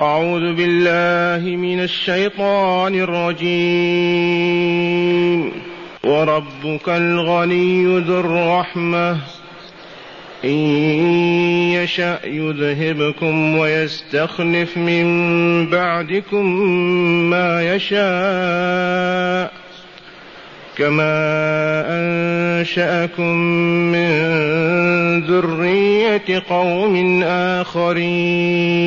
أعوذ بالله من الشيطان الرجيم. وربك الغني ذو الرحمة. إن يشأ يذهبكم ويستخلف من بعدكم ما يشاء. كما أنشأكم من ذرية قوم آخرين.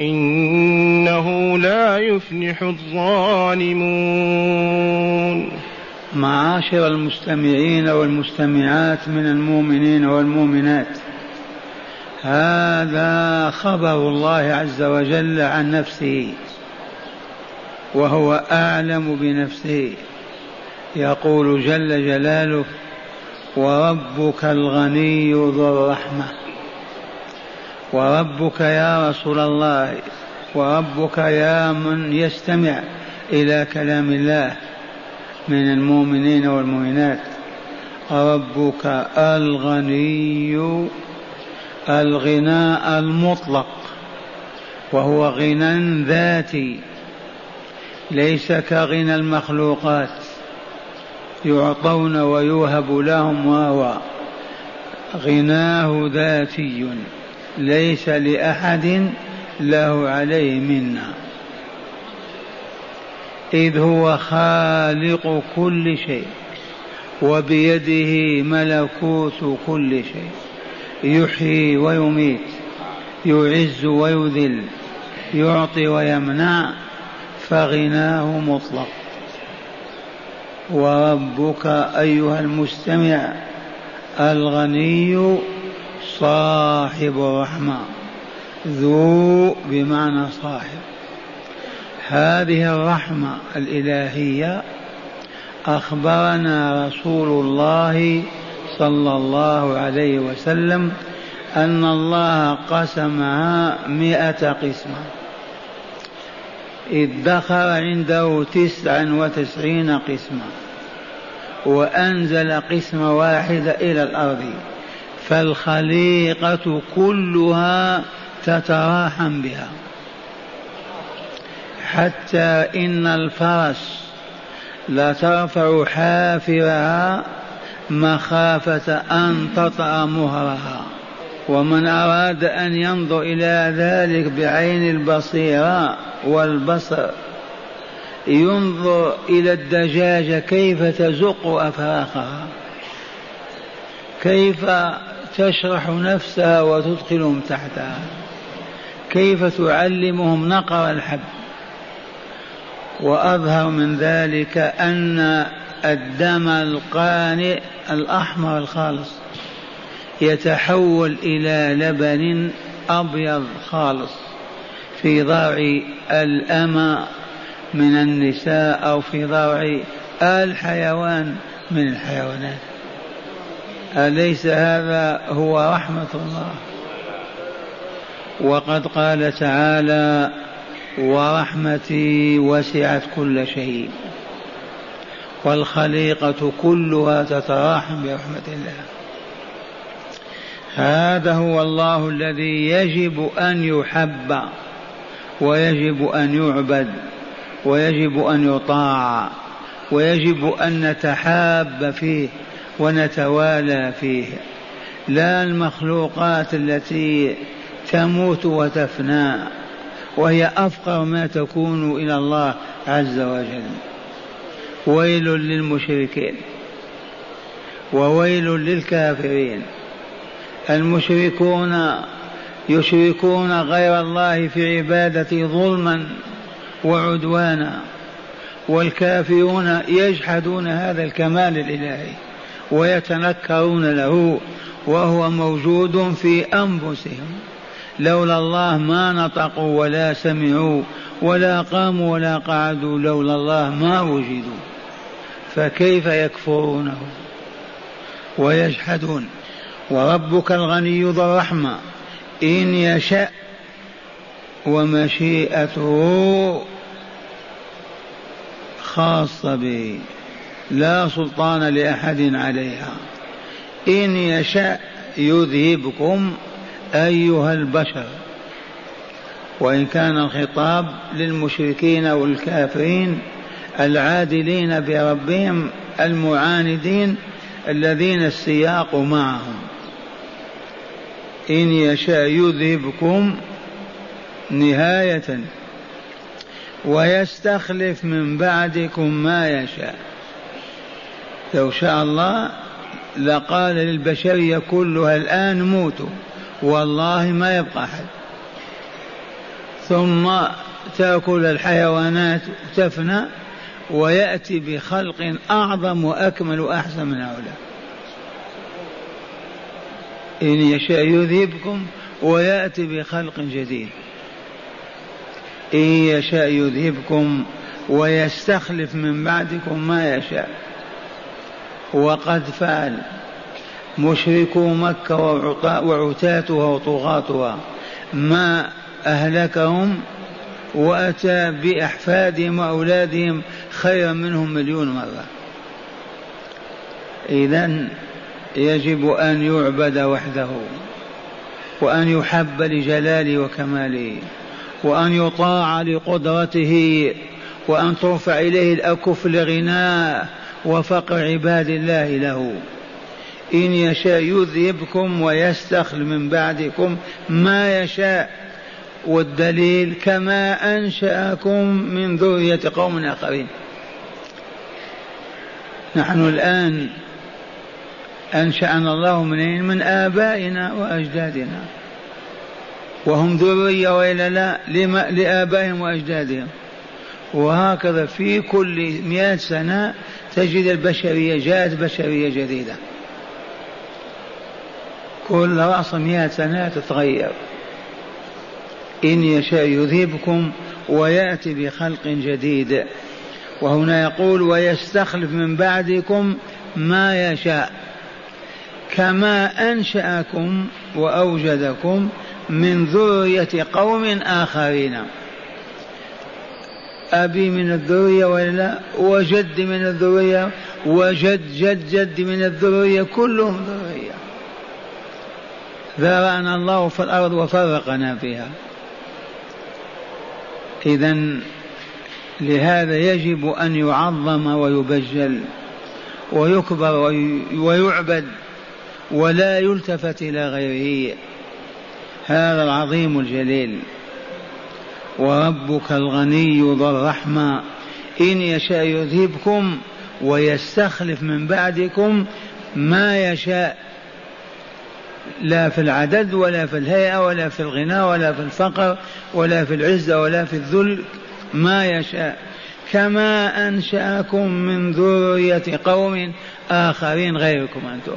إنه لا يفلح الظالمون. معاشر المستمعين والمستمعات من المؤمنين والمؤمنات هذا خبر الله عز وجل عن نفسه وهو أعلم بنفسه. يقول جل جلاله وربك الغني ذو الرحمة. وربك يا رسول الله وربك يا من يستمع إلى كلام الله من المؤمنين والمؤمنات. ربك الغني الغناء المطلق وهو غنى ذاتي ليس كغنى المخلوقات. يعطون ويوهب لهم وهو غناه ذاتي. ليس لأحد له عليه منا. إذ هو خالق كل شيء وبيده ملكوت كل شيء. يحيي ويميت يعز ويذل يعطي ويمنع فغناه مطلق. وربك أيها المستمع الغني صاحب الرحمة. ذو بمعنى صاحب. هذه الرحمة الإلهية أخبرنا رسول الله صلى الله عليه وسلم أن الله قسمها مئة قسمة. ادخر عنده تسعا وتسعين قسمة وأنزل قسمة واحدة إلى الأرض. فالخليقة كلها تتراحم بها. حتى إن الفرس لا ترفع حافرها مخافة أن تطأ مهرها ومن أراد أن ينظر إلى ذلك بعين البصيرة والبصر ينظر إلى الدجاجة كيف تزق أفراخها كيف تشرح نفسها وتدخلهم تحتها. كيف تعلمهم نقر الحب؟ وأظهر من ذلك أن الدم القانئ الأحمر الخالص يتحول إلى لبن أبيض خالص في ضرع الأمة من النساء أو في ضرع الحيوان من الحيوانات. أليس هذا هو رحمة الله؟ وقد قال تعالى ورحمتي وسعت كل شيء والخليقة كلها تتراحم برحمة الله. هذا هو الله الذي يجب أن يحب ويجب أن يعبد ويجب أن يطاع ويجب أن نتحاب فيه. ونتوالى فيه. لا المخلوقات التي تموت وتفنى وهي أفقر ما تكون إلى الله عز وجل. ويل للمشركين وويل للكافرين. المشركون يشركون غير الله في عبادته ظلما وعدوانا والكافرون يجحدون هذا الكمال الإلهي. ويتنكرون له وهو موجود في أنفسهم. لولا الله ما نطقوا ولا سمعوا ولا قاموا ولا قعدوا لولا الله ما وجدوا. فكيف يكفرونه ويجحدون؟ وربك الغني ذو الرحمة إن يشأ ومشيئته خاصة به. لا سلطان لأحد عليها. إن يشأ يذهبكم أيها البشر. وإن كان الخطاب للمشركين والكافرين العادلين بربهم المعاندين الذين السياق معهم. إن يشاء يذهبكم نهاية. ويستخلف من بعدكم ما يشاء. لو شاء الله لقال للبشرية كلها الآن موتوا والله ما يبقى أحد. ثم تأكل الحيوانات تفنى ويأتي بخلق أعظم وأكمل وأحسن من هؤلاء. إن يشاء يذهبكم ويأتي بخلق جديد. إن يشاء يذهبكم ويستخلف من بعدكم ما يشاء. وقد فعل. مشركو مكة وعتاتها وطغاتها. ما أهلكهم وأتى بأحفادهم وأولادهم خيرا منهم مليون مرة. إذا يجب أن يعبد وحده وأن يحب لجلاله وكماله وأن يطاع لقدرته وأن ترفع إليه الأكف لغناه وفقر عباد الله له. إن يشاء يذهبكم ويستخل من بعدكم ما يشاء. والدليل كما أنشأكم من ذرية قوم آخرين. نحن الآن أنشأنا الله من من آبائنا وأجدادنا. وهم ذرية وإلا لا؟ لما؟ لآبائهم وأجدادهم. وهكذا في كل مئة سنة تجد البشرية جاءت بشرية جديدة. كل رأس مئة سنة تتغير. إن يشاء يذهبكم ويأتي بخلق جديد. وهنا يقول ويستخلف من بعدكم ما يشاء. كما أنشأكم وأوجدكم من ذرية قوم آخرين. أبي من الذرية ولا وجد من الذرية وجد جد جد من الذرية كلهم ذرية. ذرأنا الله في الأرض وفرقنا فيها. إذا لهذا يجب أن يعظم ويبجل ويكبر ويعبد ولا يلتفت إلى غيره. هذا العظيم الجليل. وربك الغني ذو الرحمة. إن يشاء يذهبكم ويستخلف من بعدكم ما يشاء. لا في العدد ولا في الهيئة ولا في الغنى ولا في الفقر ولا في العزة ولا في الذل ما يشاء. كما أنشأكم من ذرية قوم آخرين غيركم أنتم.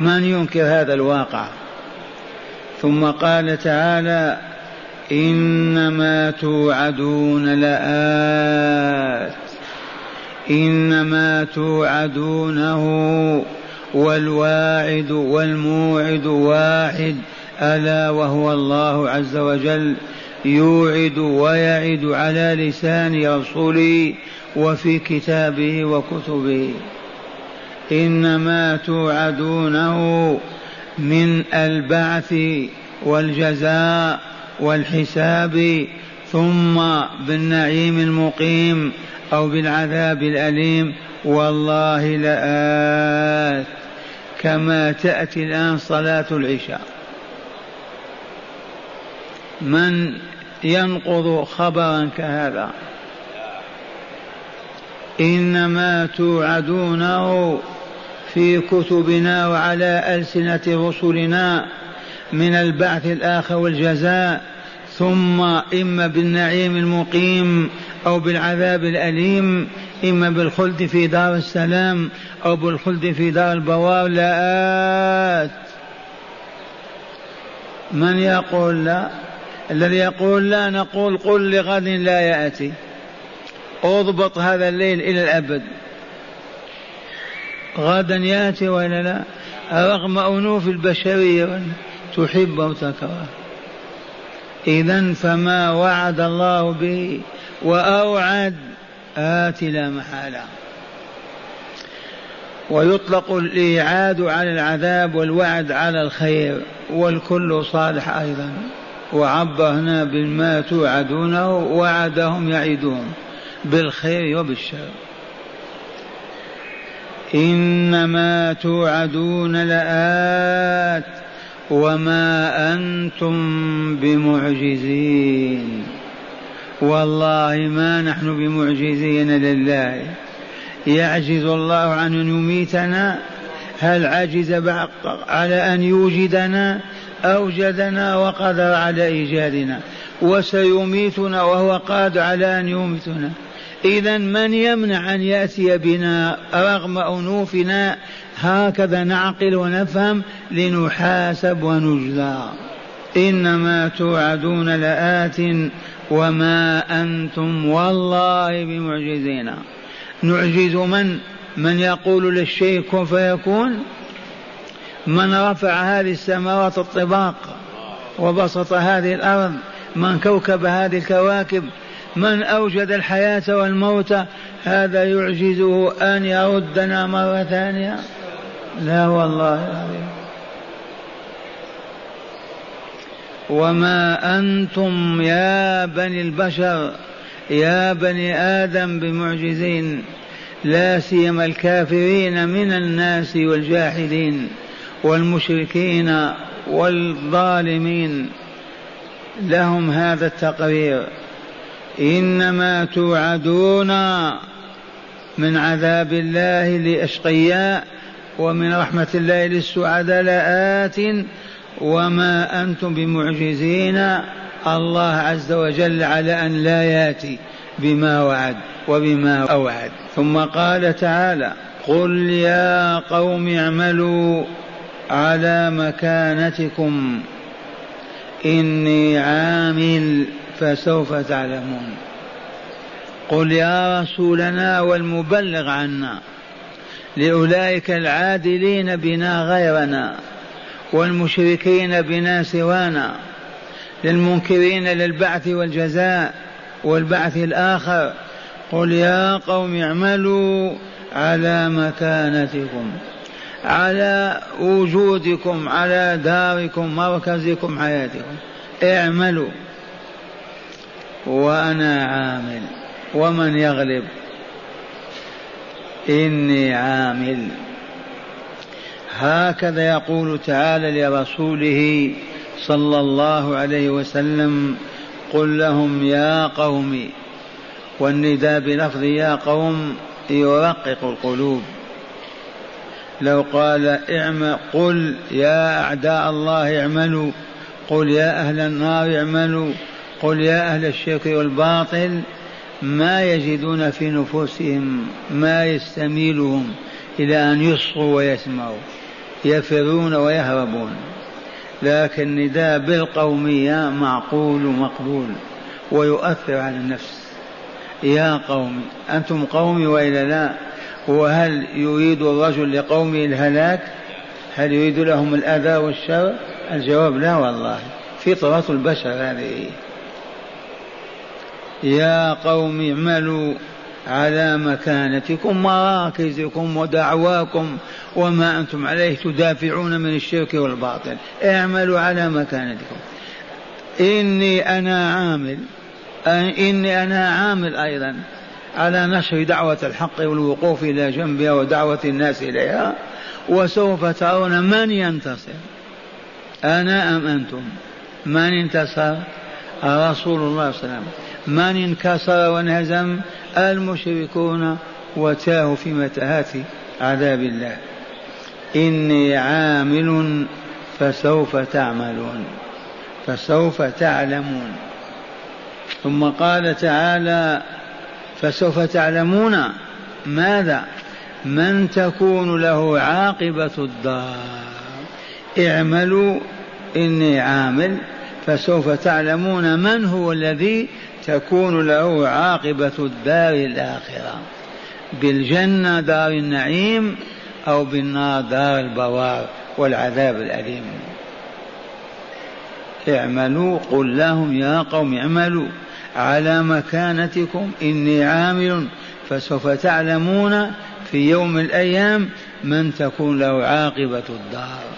من ينكر هذا الواقع؟ ثم قال تعالى إنما توعدون لآت. إنما توعدونه والواعد والموعد واحد. ألا وهو الله عز وجل يوعد ويعد على لسان رسوله وفي كتابه وكتبه. إنما توعدونه من البعث والجزاء والحساب ثم بالنعيم المقيم أو بالعذاب الأليم. والله لآت. كما تأتي الآن صلاة العشاء. من ينقض خبرا كهذا؟ إنما توعدونه في كتبنا وعلى ألسنة رسلنا. من البعث الآخر والجزاء ثم إما بالنعيم المقيم أو بالعذاب الأليم إما بالخلد في دار السلام أو بالخلد في دار البوار. لآت من يقول لا؟ الذي يقول لا نقول قل لغد لا يأتي. اضبط هذا الليل إلى الأبد. غدا يأتي ولا لا؟ رغم أنوف البشرية. تحب وتكره إذا فما وعد الله به وأوعد آت لا محالة. ويطلق الإيعاد على العذاب والوعد على الخير والكل صالح أيضا. وعبرنا بما توعدونه وعدهم يعدون بالخير وبالشر. إنما توعدون لآت وما أنتم بمعجزين. والله ما نحن بمعجزين لله. يعجز الله أن يميتنا. هل عجز على أن يوجدنا؟ أوجدنا وقدر على إيجادنا. وسيميتنا وهو قادر على أن يميتنا. إذا من يمنع أن يأتي بنا؟ رغم أنوفنا هكذا نعقل ونفهم لنحاسب ونجزى. إنما توعدون لآت وما أنتم والله بمعجزين. نعجز من؟ من يقول للشيء كن فيكون من رفع هذه السماوات الطباق وبسط هذه الأرض؟ من كوكب هذه الكواكب؟ من أوجد الحياة والموت؟ هذا يعجزه أن يردنا مرة ثانية. لا والله العظيم. وما أنتم يا بني البشر يا بني آدم بمعجزين لا سيما الكافرين من الناس والجاحدين والمشركين والظالمين. لهم هذا التقرير. إنما توعدون من عذاب الله لأشقياء ومن رحمة الله للسعداء لآت وما أنتم بمعجزين. الله عز وجل على أن لا ياتي بما وعد وبما أوعد. ثم قال تعالى قل يا قوم اعملوا على مكانتكم. إني عامل فسوف تعلمون. قل يا رسولنا والمبلغ عنا. لأولئك العادلين بنا غيرنا والمشركين بنا سوانا للمنكرين للبعث والجزاء والبعث الآخر قل يا قوم اعملوا على مكانتكم على وجودكم على داركم مركزكم حياتكم. اعملوا. وأنا عامل. ومن يغلب إني عامل. هكذا يقول تعالى لرسوله صلى الله عليه وسلم قل لهم يا قوم والنداء بلفظ يا قوم يرقق القلوب. لو قال اعمل قل يا أعداء الله اعملوا قل يا أهل النار اعملوا قل يا أهل الشرك والباطل ما يجدون في نفوسهم ما يستميلهم إلى أن يصغوا ويسمعوا يفرون ويهربون. لكن نداء بالقومية معقول ومقبول ويؤثر على النفس. يا قوم أنتم قومي وإلا لا؟ وهل يريد الرجل لقومه الهلاك؟ هل يريد لهم الأذى والشر؟ الجواب لا والله. فطرة البشر هذه. يا قوم اعملوا على مكانتكم مراكزكم ودعواكم وما أنتم عليه تدافعون من الشرك والباطل. اعملوا على مكانتكم. إني أنا عامل إني أنا عامل أيضا على نشر دعوة الحق والوقوف إلى جنبها ودعوة الناس إليها وسوف ترون من ينتصر. أنا أم أنتم؟ من انتصر؟ رسول الله صلى الله عليه وسلم. من انكسر وانهزم المشركون وتاهوا في متاهات عذاب الله. إني عامل فسوف تعملون فسوف تعلمون. ثم قال تعالى فسوف تعلمون ماذا؟ من تكون له عاقبة الدار. اعملوا إني عامل فسوف تعلمون من هو الذي تكون له عاقبة الدار الآخرة. بالجنة دار النعيم أو بالنار دار البوار والعذاب الأليم. اعملوا قل لهم يا قوم اعملوا. على مكانتكم إني عامل. فسوف تعلمون في يوم الأيام من تكون له عاقبة الدار.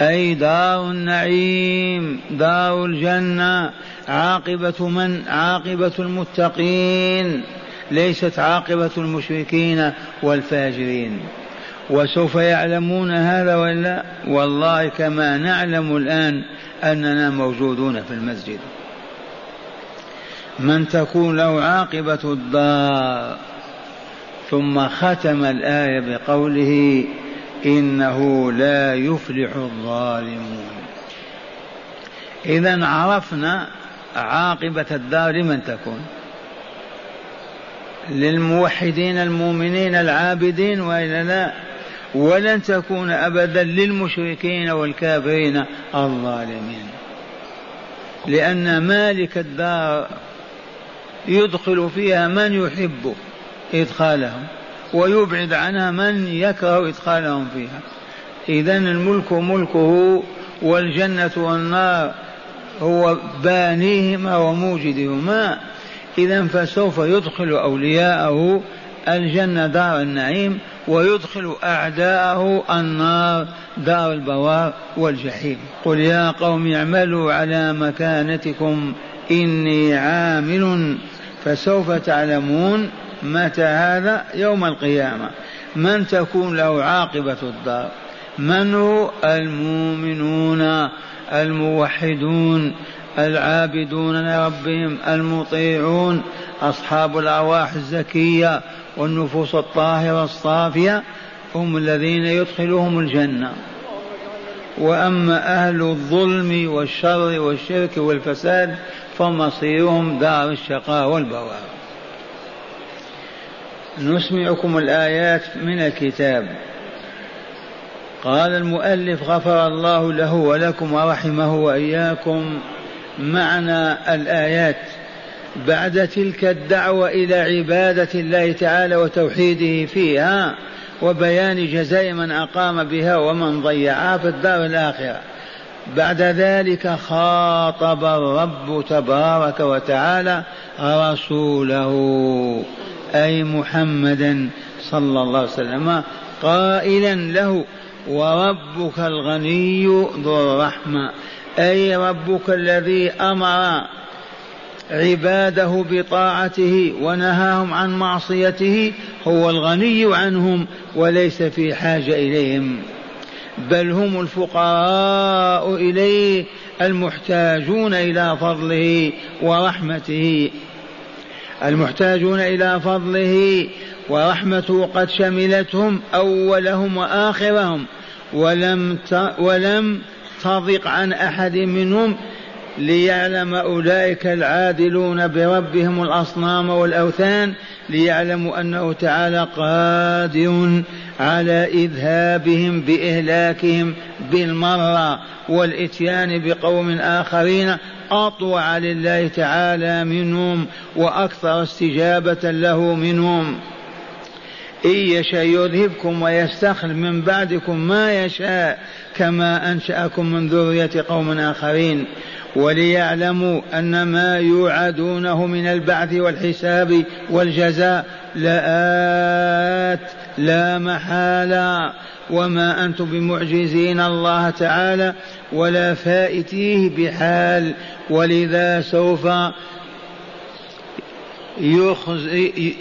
أي دار النعيم دار الجنة عاقبة من؟ عاقبة المتقين. ليست عاقبة المشركين والفاجرين. وسوف يعلمون هذا ولا والله كما نعلم الآن أننا موجودون في المسجد. من تكون له عاقبة الدار ثم ختم الآية بقوله إنه لا يفلح الظالمون. إذا عرفنا عاقبة الدار لمن تكون. للموحدين المؤمنين العابدين وإلا لا. ولن تكون ابدا للمشركين والكافرين الظالمين. لأن مالك الدار يدخل فيها من يحب إدخالهم. ويبعد عنها من يكره إدخالهم فيها. اذا الملك ملكه والجنة والنار هو بانيهما وموجدهما. إذا فسوف يدخل أولياءه الجنة دار النعيم ويدخل أعداءه النار دار البوار والجحيم. قل يا قوم اعملوا على مكانتكم إني عامل. فسوف تعلمون متى هذا؟ يوم القيامة. من تكون له عاقبة الدار؟ من هو؟ المؤمنون الموحدون العابدون لربهم المطيعون أصحاب الأرواح الزكية والنفوس الطاهرة الصافية هم الذين يدخلهم الجنة. وأما أهل الظلم والشر والشرك والفساد فمصيرهم دار الشقاء والبوار. نسمعكم الآيات من الكتاب. قال المؤلف غفر الله له ولكم ورحمه وإياكم معنى الآيات بعد تلك الدعوة إلى عبادة الله تعالى وتوحيده فيها وبيان جزاء من أقام بها ومن ضيعها في الدار الآخرة. بعد ذلك خاطب الرب تبارك وتعالى رسوله. أي محمدا صلى الله عليه وسلم. قائلا له وربك الغني ذو الرحمة. أي ربك الذي أمر عباده بطاعته ونهاهم عن معصيته هو الغني عنهم وليس في حاجة إليهم. بل هم الفقراء إليه المحتاجون إلى فضله ورحمته. المحتاجون إلى فضله ورحمته قد شملتهم أولهم وآخرهم ولم ولم تضق عن أحد منهم ليعلم أولئك العادلون بربهم الأصنام والأوثان ليعلموا أنه تعالى قادر على إذهابهم بإهلاكهم بالمرة والإتيان بقوم آخرين أطوع لله تعالى منهم وأكثر استجابة له منهم. إن يشاء يذهبكم ويستخلف من بعدكم ما يشاء كما أنشأكم من ذرية قوم آخرين. وليعلموا أن ما يوعدونه من البعث والحساب والجزاء لآت لا محالة وما أنتم بمعجزين الله تعالى ولا فائتيه بحال ولذا سوف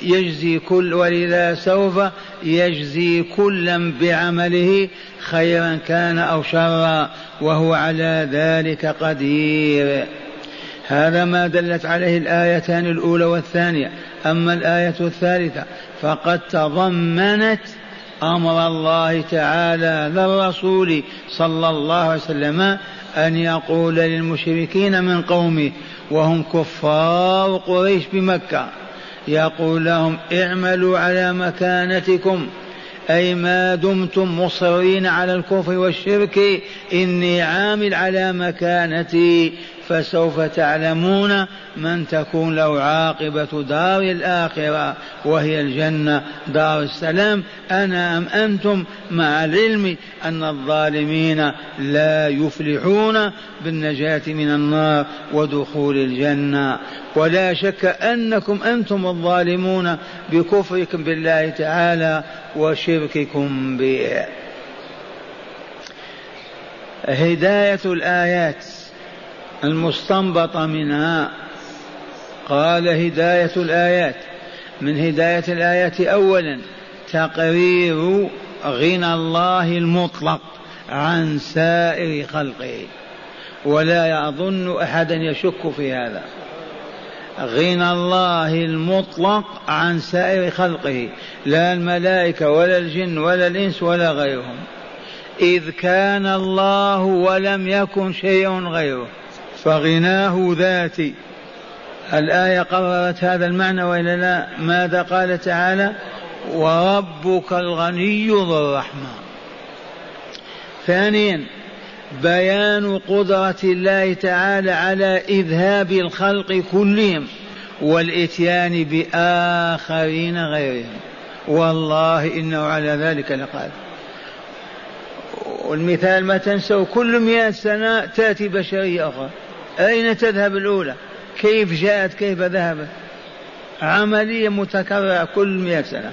يجزي كل ولذا سوف يجزي كلا بعمله خيرا كان أو شرا وهو على ذلك قدير. هذا ما دلت عليه الآيتان الأولى والثانية. أما الآية الثالثة فقد تضمنت أمر الله تعالى للرسول صلى الله عليه وسلم أن يقول للمشركين من قومه وهم كفار قريش بمكة يقول لهم اعملوا على مكانتكم أي ما دمتم مصرين على الكفر والشرك إني عامل على مكانتي. فسوف تعلمون من تكون له عاقبة دار الآخرة وهي الجنة دار السلام. أنا أم أنتم؟ مع العلم أن الظالمين لا يفلحون بالنجاة من النار ودخول الجنة. ولا شك أنكم أنتم الظالمون بكفركم بالله تعالى وشرككم به. هداية الآيات. المستنبطة منها. قال هداية الآيات. من هداية الآيات أولا تقرير غنى الله المطلق عن سائر خلقه. ولا يظن أحدا يشك في هذا. غنى الله المطلق عن سائر خلقه. لا الملائكة ولا الجن ولا الإنس ولا غيرهم. إذ كان الله ولم يكن شيء غيره. فغناه ذاتي. الآية قررت هذا المعنى وإلا لا؟ ماذا قال تعالى؟ وربك الغني ذو الرحمة. ثانيا بيان قدرة الله تعالى على إذهاب الخلق كلهم والإتيان بآخرين غيرهم. والله إنه على ذلك لقادر. والمثال ما تنسوا كل مئة سنة تأتي بشرية أخرى. أين تذهب الأولى؟ كيف جاءت؟ كيف ذهبت عملية متكررة كل مئة سنة.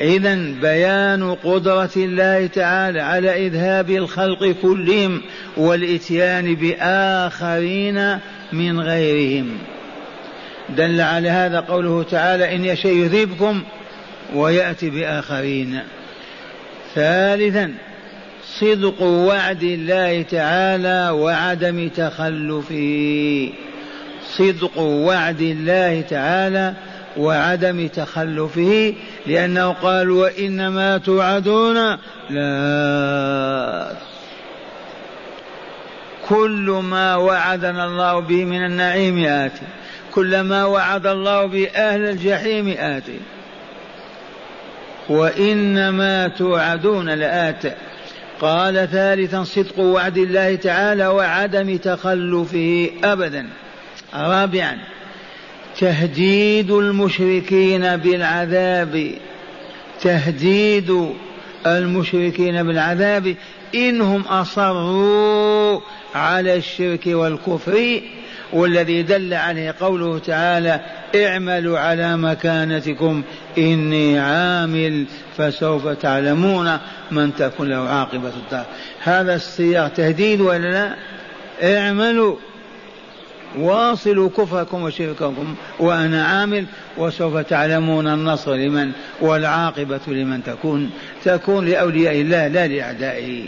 إذا بيان قدرة الله تعالى على إذهاب الخلق كلهم والإتيان بآخرين من غيرهم. دل على هذا قوله تعالى إن يشاء يذهبكم ويأتي بآخرين. ثالثا صدق وعد الله تعالى وعدم تخلفه. صدق وعد الله تعالى وعدم تخلفه لأنه قال وإنما توعدون لا. كل ما وعدنا الله به من النعيم آتي. كل ما وعد الله به أهل الجحيم آتي. وإنما توعدون لآت قال ثالثا صدق وعد الله تعالى وعدم تخلفه أبدا. رابعا تهديد المشركين بالعذاب. تهديد المشركين بالعذاب. إنهم أصروا على الشرك والكفر والذي دل عليه قوله تعالى اعملوا على مكانتكم إني عامل فسوف تعلمون من تكون له عاقبة الدار. هذا السياق تهديد ولا لا؟ اعملوا واصلوا كفركم وشرككم وأنا عامل وسوف تعلمون النصر لمن والعاقبة لمن تكون تكون لأولياء الله لا لأعدائه.